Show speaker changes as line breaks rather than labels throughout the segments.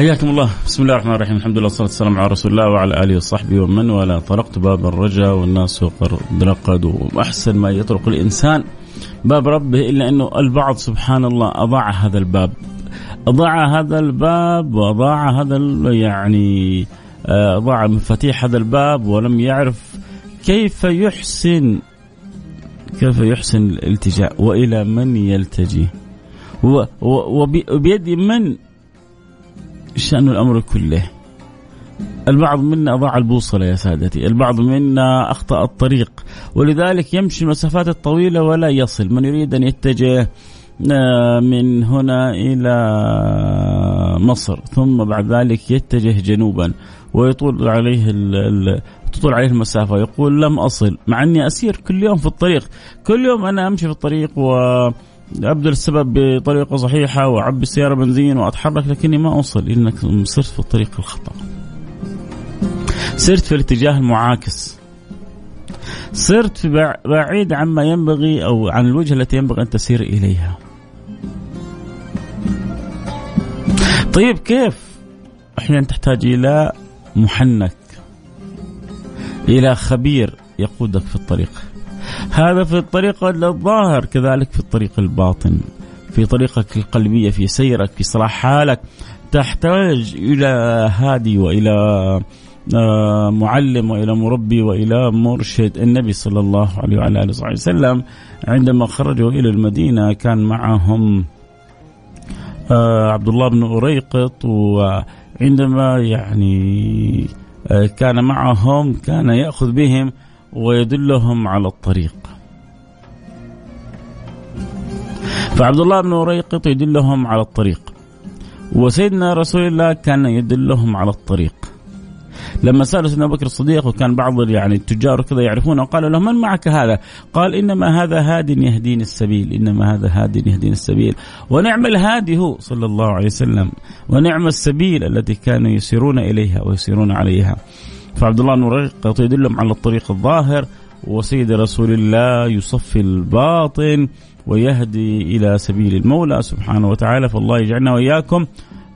حياكم الله. بسم الله الرحمن الرحيم. الحمد لله والصلاة والسلام على رسول الله وعلى آله وصحبه ومن ولا طرقت باب الرجاء والناس قد وأحسن ما يطرق الإنسان باب ربه إلا أنه البعض سبحان الله أضاع هذا الباب. أضاع هذا الباب وأضاع هذا يعني آه، أضاع مفاتيح هذا الباب ولم يعرف كيف يحسن كيف يحسن الالتجاء. وإلى من يلتجي؟ وبيد من شأن الأمر كله. البعض منا أضاع البوصلة يا سادتي. البعض منا أخطأ الطريق. ولذلك يمشي المسافات الطويلة ولا يصل. من يريد أن يتجه آه، من هنا إلى مصر ثم بعد ذلك يتجه جنوبا ويطول عليه تطول عليه المسافة. يقول لم أصل مع أني أسير كل يوم في الطريق. كل يوم أنا أمشي في الطريق و ابذل السبب بطريقة صحيحة واعبي السيارة بنزين وأتحرك لكني ما أوصل إنك صرت في الطريق الخطأ. صرت في الاتجاه المعاكس. صرت في بعيد عما ينبغي أو عن الوجهة التي ينبغي أن تسير إليها. طيب كيف؟ أحيانا تحتاج إلى محنك إلى خبير يقودك في الطريق. هذا في الطريق الظاهر كذلك في الطريق الباطن. في طريقك القلبية في سيرك في صلاح حالك تحتاج إلى هادي وإلى آه، معلم وإلى مربي وإلى مرشد. النبي صلى الله عليه وعلى آله وصحبه وسلم عندما خرجوا إلى المدينة كان معهم آه، عبد الله بن أريقط. وعندما يعني آه، كان معهم كان يأخذ بهم ويدلهم على الطريق. فعبد الله بن أريقط يدلهم على الطريق وسيدنا رسول الله كان يدلهم على الطريق لما سألوا سيدنا بكر الصديق وكان بعض يعني التجار وكذا يعرفونه قالوا له من معك هذا؟ قال إنما هذا هاد يهديني السبيل، إنما هذا هاد يهديني السبيل، ونعم الهادي هو صلى الله عليه وسلم، ونعم السبيل التي كانوا يسيرون إليها ويسيرون عليها. فعبد الله بن رقيق يدلهم على الطريق الظاهر وسيد رسول الله يصفي الباطن ويهدي إلى سبيل المولى سبحانه وتعالى فالله يجعلنا وإياكم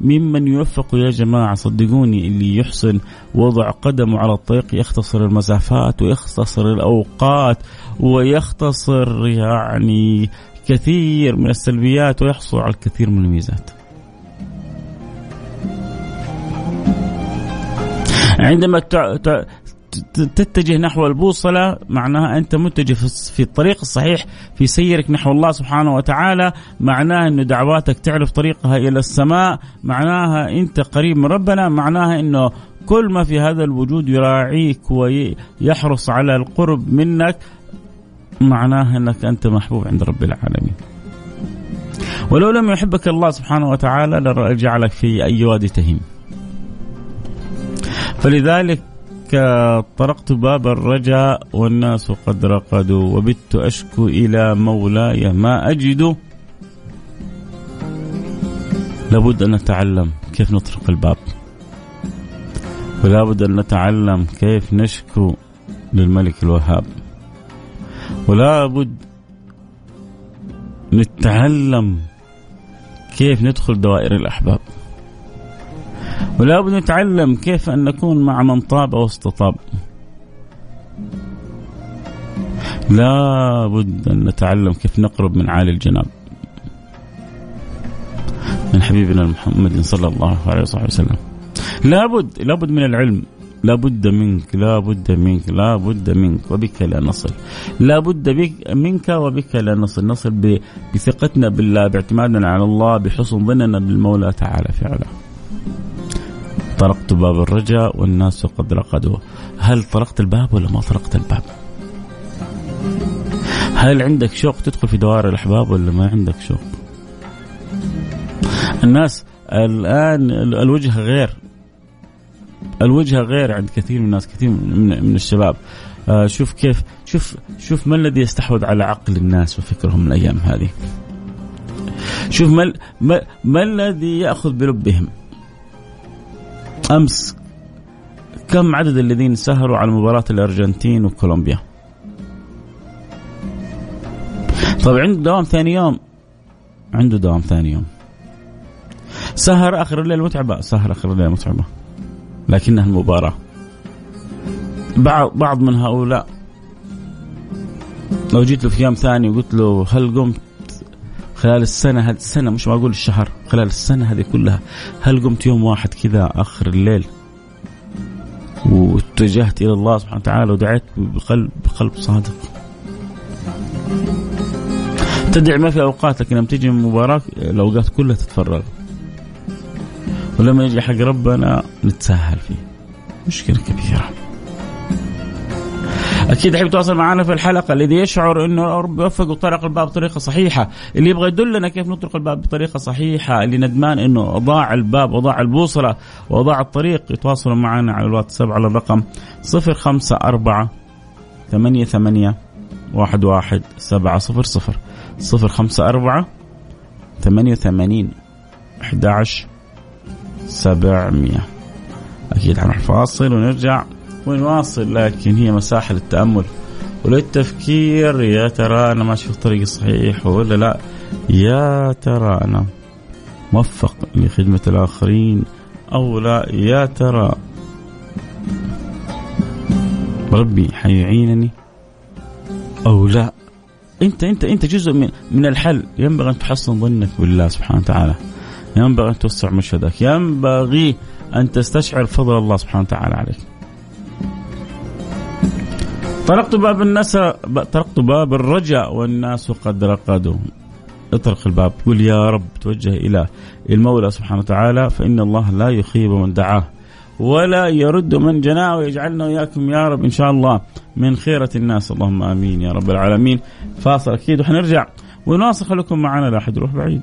ممن يوفق يا جماعة صدقوني اللي يحسن وضع قدمه على الطريق يختصر المسافات ويختصر الأوقات ويختصر يعني كثير من السلبيات ويحصل على الكثير من الميزات. عندما تتجه نحو البوصلة معناها أنت متجه في الطريق الصحيح في سيرك نحو الله سبحانه وتعالى معناها إنه دعواتك تعرف طريقها إلى السماء معناها أنت قريب من ربنا معناها إنه كل ما في هذا الوجود يراعيك ويحرص على القرب منك معناها إنك أنت محبوب عند رب العالمين. ولو لم يحبك الله سبحانه وتعالى لجعلك في أي وادي تهيم. فلذلك طرقت باب الرجاء والناس قد رقدوا وبت أشكو إلى مولاي ما أجد. لابد أن نتعلم كيف نطرق الباب. ولا بد أن نتعلم كيف نشكو للملك الوهاب. ولا بد نتعلم كيف ندخل دوائر الأحباب. ولا بد نتعلم كيف أن نكون مع من طاب أو استطاب لا بد أن نتعلم كيف نقرب من عالي الجناب. من حبيبنا محمد صلى الله عليه وصحبه وسلم. لابد لابد من العلم. لا بد منك لا بد منك لا بد منك وبك لا نصل. لا بد بك منك وبك لا نصل. نصل بثقتنا بالله باعتمادنا على الله بحسن ظننا بالمولى تعالى فعلا طرقت باب الرجاء والناس قد رقدوا. هل طرقت الباب ولا ما طرقت الباب؟ هل عندك شوق تدخل في دوائر الأحباب ولا ما عندك شوق؟ الناس الآن الوجهه غير. الوجهه غير عند كثير من الناس كثير من, الشباب. آه شوف كيف شوف شوف ما الذي يستحوذ على عقل الناس وفكرهم الأيام هذه. شوف ما ما, ما الذي يأخذ بلبهم أمس كم عدد الذين سهروا على مباراة الأرجنتين وكولومبيا؟ طيب عنده دوام ثاني يوم. عنده دوام ثاني يوم. سهر آخر الليل متعبة سهر آخر الليل متعبة. لكنها المباراة. بعض بعض من هؤلاء لو جيت له في يوم ثاني وقلت له هل قمت خلال السنة هذه السنة مش ما أقول الشهر خلال السنة هذه كلها. هل قمت يوم واحد كذا آخر الليل واتجهت إلى الله سبحانه وتعالى ودعيت بقلب بقلب صادق؟ تدعي ما في أوقات لكن لما تيجي المباراة الأوقات كلها تتفرغ. ولما يجي حق ربنا نتساهل فيه. مشكلة كبيرة. أكيد حيب يتواصل معنا في الحلقة الذي يشعر إنه رب يوفق وطرق الباب بطريقة صحيحة. اللي يبغى يدلنا كيف نطرق الباب بطريقة صحيحة اللي ندمان إنه اضاع الباب واضاع البوصلة واضاع الطريق يتواصلوا معنا على الواتساب على الرقم 054 ثمانية ثمانية واحد واحد سبعة صفر صفر صفر خمسة أربعة ثمانية وثمانين أحد عشر سبعمية. أكيد حنروح فاصل ونرجع. ونواصل لكن هي مساحة للتأمل. وللتفكير يا ترى أنا ماشي في الطريق الصحيح ولا لا؟ يا ترى أنا موفق لخدمة الآخرين أو لا؟ يا ترى ربي حيعينني أو لا؟ أنت أنت أنت جزء من من الحل. ينبغي أن تحسن ظنك بالله سبحانه وتعالى. ينبغي أن توسع مشهدك. ينبغي أن تستشعر فضل الله سبحانه وتعالى عليك. طرقت باب الناس طرقت باب الرجاء والناس قد رقدوا. اطرق الباب قل يا رب توجه إلى المولى سبحانه وتعالى فإن الله لا يخيب من دعاه ولا يرد من جناه ويجعلنا وإياكم يا رب إن شاء الله من خيرة الناس. اللهم آمين يا رب العالمين. فاصل أكيد وحنرجع. ونواصل خليكم معنا لا أحد يروح بعيد.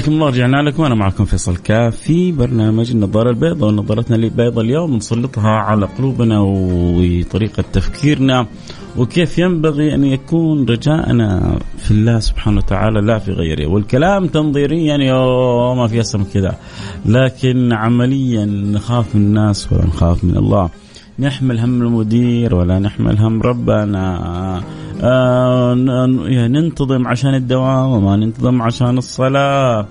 حياكم الله رجعنا لكم أنا معكم فيصل كاف في برنامج النظارة البيضاء. ونظارتنا البيضاء اليوم نسلطها على قلوبنا وطريقة تفكيرنا. وكيف ينبغي أن يكون رجاءنا في الله سبحانه وتعالى لا في غيره. والكلام تنظيريا يا ما في اسم كذا. لكن عمليا نخاف من الناس ولا نخاف من الله. نحمل هم المدير ولا نحمل هم ربنا. آه ننتظم عشان الدوام وما ننتظم عشان الصلاة.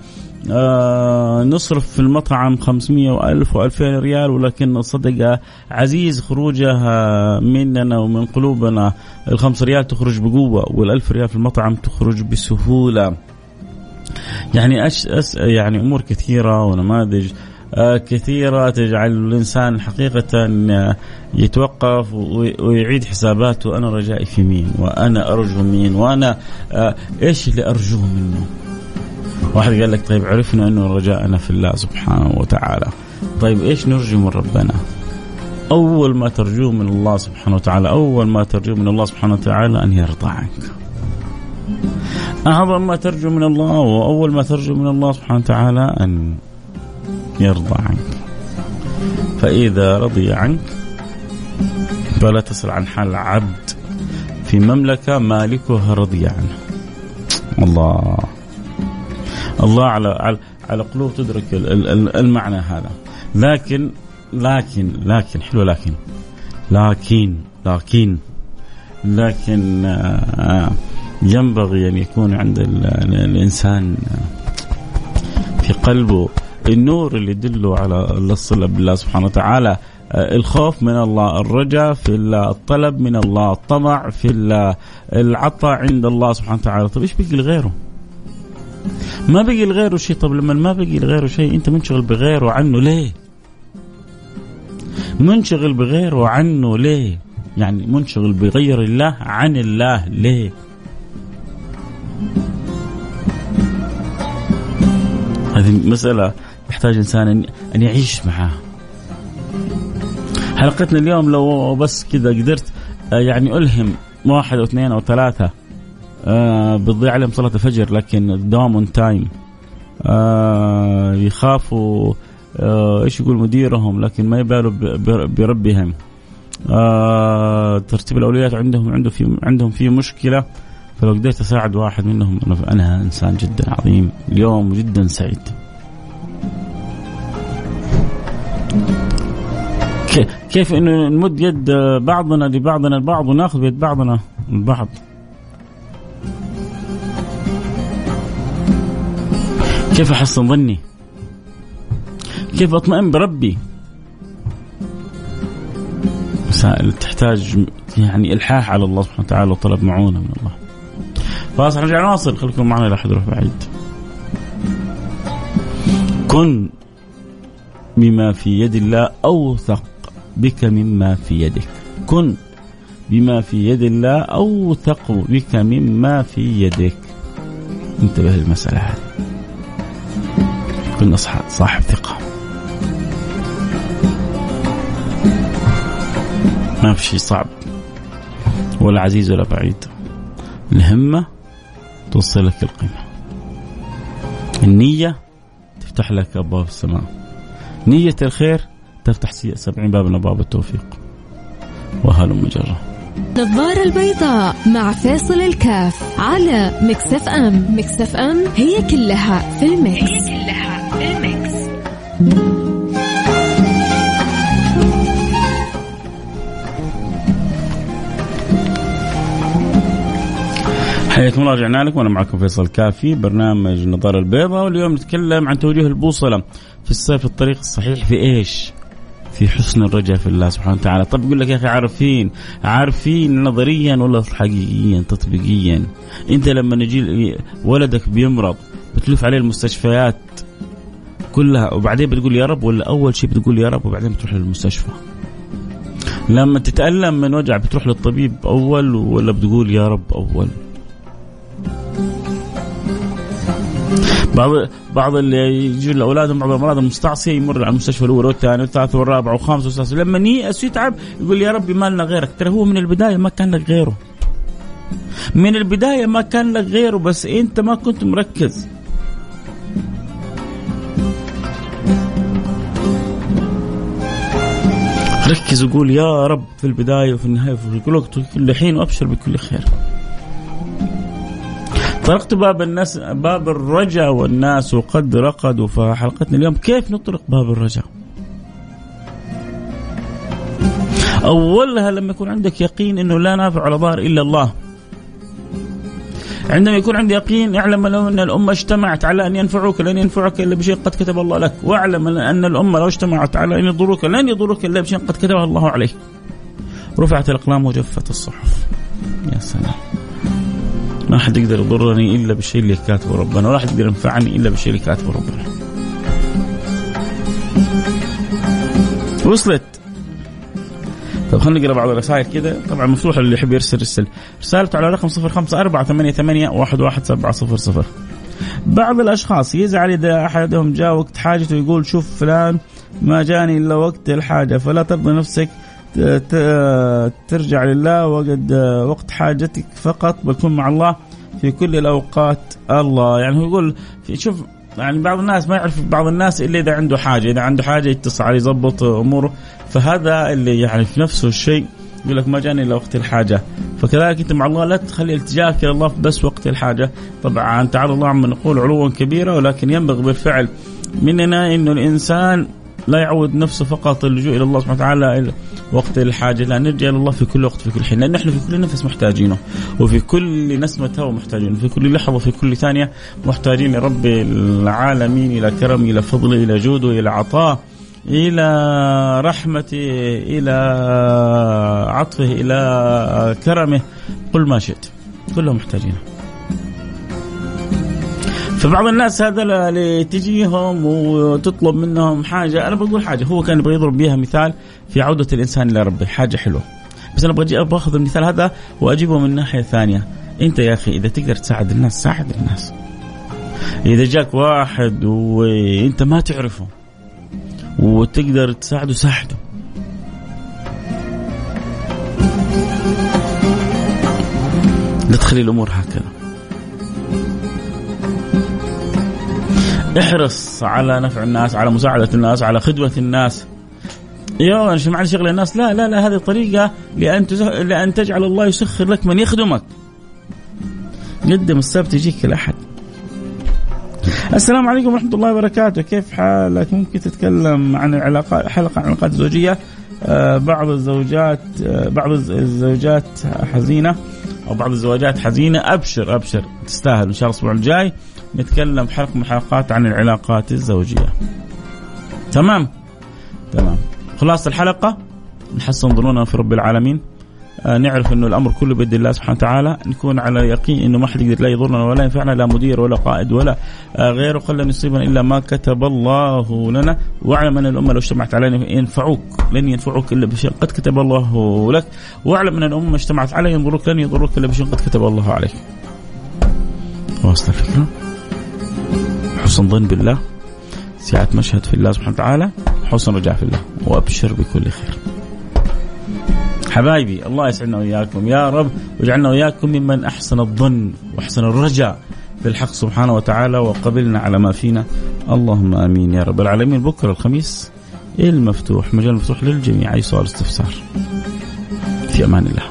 آه نصرف في المطعم 500 و1000 و2000 ريال ولكن الصدقة عزيز خروجها مننا ومن قلوبنا. الخمس ريال تخرج بقوة والألف ريال في المطعم تخرج بسهولة. يعني أش أس يعني أمور كثيرة ونماذج. كثيرة تجعل الإنسان حقيقة آه، يتوقف ويعيد حساباته أنا رجائي في مين؟ وأنا أرجو مين؟ وأنا آه، إيش اللي أرجوه منه؟ واحد قال لك طيب عرفنا أنه رجاءنا في الله سبحانه وتعالى. طيب إيش نرجو من ربنا؟ أول ما ترجوه من الله سبحانه وتعالى أول ما ترجوه من الله سبحانه وتعالى أن يرضى عنك أعظم ما ترجو من الله وأول ما ترجو من الله سبحانه وتعالى أن يرضى عنك. فإذا رضي عنك فلا تسأل عن حال عبد في مملكة مالكها رضي عنه. الله. الله على على, على قلوب تدرك المعنى هذا. لكن لكن لكن حلو لكن. لكن لكن. لكن آه، ينبغي أن يكون عند الإنسان في قلبه النور اللي يدله على الصله بالله سبحانه وتعالى. آه، الخوف من الله الرجاء في الله الطلب من الله الطمع في الله العطاء عند الله سبحانه وتعالى. طيب إيش بقي لغيره؟ ما بقي لغيره شيء. طب لما ما بقي لغيره شيء أنت منشغل بغيره عنه ليه؟ منشغل بغيره عنه ليه؟ يعني منشغل بغير الله عن الله ليه؟ هذه مسألة يحتاج إنسان أن يعيش معها حلقتنا اليوم لو بس كذا قدرت آه، يعني ألهم واحد أو اثنين أو ثلاثة آه بتضيع عليهم صلاة الفجر لكن الدوام on time آه يخافوا آه إيش يقول مديرهم لكن ما يبالوا بربهم. ترتيب الأولويات عندهم عنده في عندهم في مشكلة فلو قدرت أساعد واحد منهم أنا إنسان جدا عظيم اليوم جدا سعيد. كيف إنه نمد يد بعضنا لبعضنا البعض وناخذ بيد بعضنا البعض. كيف احسن ظني؟ كيف أطمئن بربي؟ مسائل تحتاج يعني إلحاح على الله سبحانه وتعالى وطلب معونة من الله. فاصل نرجع نواصل خليكم معنا لا احد يروح بعيد. كن بما في يد الله أوثق بك مما في يدك. كن بما في يد الله اوثق بك مما في يدك. انتبه للمسألة هذه. كن صاحب ثقة. ما في شيء صعب ولا عزيز ولا بعيد الهمة توصلك القمة النية تفتح لك أبواب السماء نية الخير تفتح سبعين باب من أبواب التوفيق. وهلم جرا.
نظارة البيضاء مع فيصل الكاف على Mix FM. Mix FM هي كلها في ال Mix هي كلها في ال Mix.
حياكم الله رجعنا لكم. وأنا معكم فيصل كافي برنامج النظاره البيضاء. واليوم نتكلم عن توجيه البوصلة في السير في الطريق الصحيح في إيش؟ في حسن الرجاء في الله سبحانه وتعالى. طب يقول لك يا أخي عارفين عارفين نظريا ولا حقيقيا تطبيقيا. أنت لما نجي ولدك بيمرض بتلف عليه المستشفيات كلها وبعدين بتقول يا رب ولا أول شيء بتقول يا رب وبعدين بتروح للمستشفى. لما تتألم من وجع بتروح للطبيب أول ولا بتقول يا رب أول. بعض بعض اللي يجي لأولادهم بعض الامراض المستعصيه يمر على المستشفى الأول والثاني والثالث والرابع والخامس والسادس. لما ييأس يتعب يقول يا ربي ما لنا غيرك. ترى هو من البداية ما كان لك غيره. من البداية ما كان لك غيره بس أنت ما كنت مركز. ركز وقول يا رب في البداية وفي النهاية وفي كل وقت وفي كل حين وأبشر بكل خير. طرقت باب الناس باب الرجاء والناس قد رقدوا فحلقتنا اليوم كيف نطرق باب الرجاء أولها لما يكون عندك يقين أنه لا نافع ولا ضار إلا الله عندما يكون عندي يقين اعلم لو أن الأمة اجتمعت على أن ينفعوك لن ينفعك إلا بشيء قد كتب الله لك، واعلم أن الأمة لو اجتمعت على أن يضروك لن يضروك إلا بشيء قد كتبه الله عليك. رفعت الأقلام وجفت الصحف. يا سلام. ما حد يقدر يضرني إلا بالشيء اللي كاتبه ربنا ولا حد يقدر ينفعني إلا بالشيء اللي كاتبه ربنا. وصلت. طيب خلينا نقرأ بعض الرسائل كذا طبعا مفتوح اللي يحب يرسل يرسل رسالته على رقم 0548811700 بعض الأشخاص يزعل إذا أحدهم جاء وقت حاجته يقول شوف فلان ما جاني إلا وقت الحاجة فلا ترضى نفسك ترجع لله وقد وقت حاجتك فقط بكون مع الله في كل الأوقات. الله يعني هو يقول شوف يعني بعض الناس ما يعرف بعض الناس إلا إذا عنده حاجة إذا عنده حاجة يتصل عليه يظبط أموره. فهذا اللي يعني في نفسه الشيء يقول لك ما جاني إلا وقت الحاجة. فكذلك أنت مع الله لا تخلي التجاهك إلى الله بس وقت الحاجة. طبعا تعالى الله عما نقول علوا كبيرا ولكن ينبغي بالفعل مننا إنه الإنسان لا يعود نفسه فقط اللجوء إلى الله سبحانه وتعالى وقت الحاجة لا نرجع إلى الله في كل وقت في كل حين. لأن نحن في كل نفس محتاجينه. وفي كل نسمة هواء محتاجينه. في كل لحظة في كل ثانية محتاجين لرب العالمين إلى كرمه إلى فضله إلى جوده إلى عطاء إلى رحمته إلى عطفه إلى كرمه. قل ما شئت. كلهم محتاجين فبعض الناس هذا اللي تجيهم وتطلب منهم حاجة أنا بقول حاجة هو كان يبغى يضرب بها مثال في عودة الإنسان إلى ربه حاجة حلوة. بس أنا أبغى أبغى أخذ المثال هذا وأجيبه من ناحية ثانية. أنت يا أخي إذا تقدر تساعد الناس ساعد الناس. إذا جاك واحد وأنت ما تعرفه وتقدر تساعده ساعده. لا تخلي الأمور هكذا. احرص على نفع الناس على مساعدة الناس على خدمة الناس. يا أنا معلش شغل الناس. لا لا لا هذه طريقة لأن لأن تجعل الله يسخر لك من يخدمك. قدم السبت يجيك الأحد. السلام عليكم ورحمة الله وبركاته. كيف حالك؟ ممكن تتكلم عن العلاقات حلقة عن العلاقات الزوجية. آه بعض الزوجات آه بعض الزوجات حزينة أو بعض الزواجات حزينة. أبشر أبشر. تستاهل إن شاء الله الأسبوع الجاي. نتكلم حلقة من الحلقات عن العلاقات الزوجية. تمام؟ تمام. خلاص الحلقة نحسن ظنونا في رب العالمين. آه، نعرف إنه الأمر كله بيد الله سبحانه وتعالى. نكون على يقين إنه ما حد يقدر لا يضرنا ولا ينفعنا لا مدير ولا قائد ولا آه، غيره. قل لن يصيبنا إلا ما كتب الله لنا. واعلم أن الأمة لو اجتمعت علينا ينفعوك لن ينفعوك إلا بشيء قد كتب الله لك. واعلم أن الأمة اجتمعت علي ينظروك لن يضروك إلا بشيء قد كتب الله عليك. واصل الفكرة؟ حسن ظن بالله سعة مشهد في الله سبحانه وتعالى حسن رجاء في الله وأبشر بكل خير. حبايبي الله يسعدنا وإياكم. يا رب واجعلنا وإياكم ممن أحسن الظن وأحسن الرجاء بالحق سبحانه وتعالى وقبلنا على ما فينا. اللهم آمين يا رب العالمين. بكرة الخميس المفتوح مجال مفتوح للجميع أي سؤال استفسار. في أمان الله.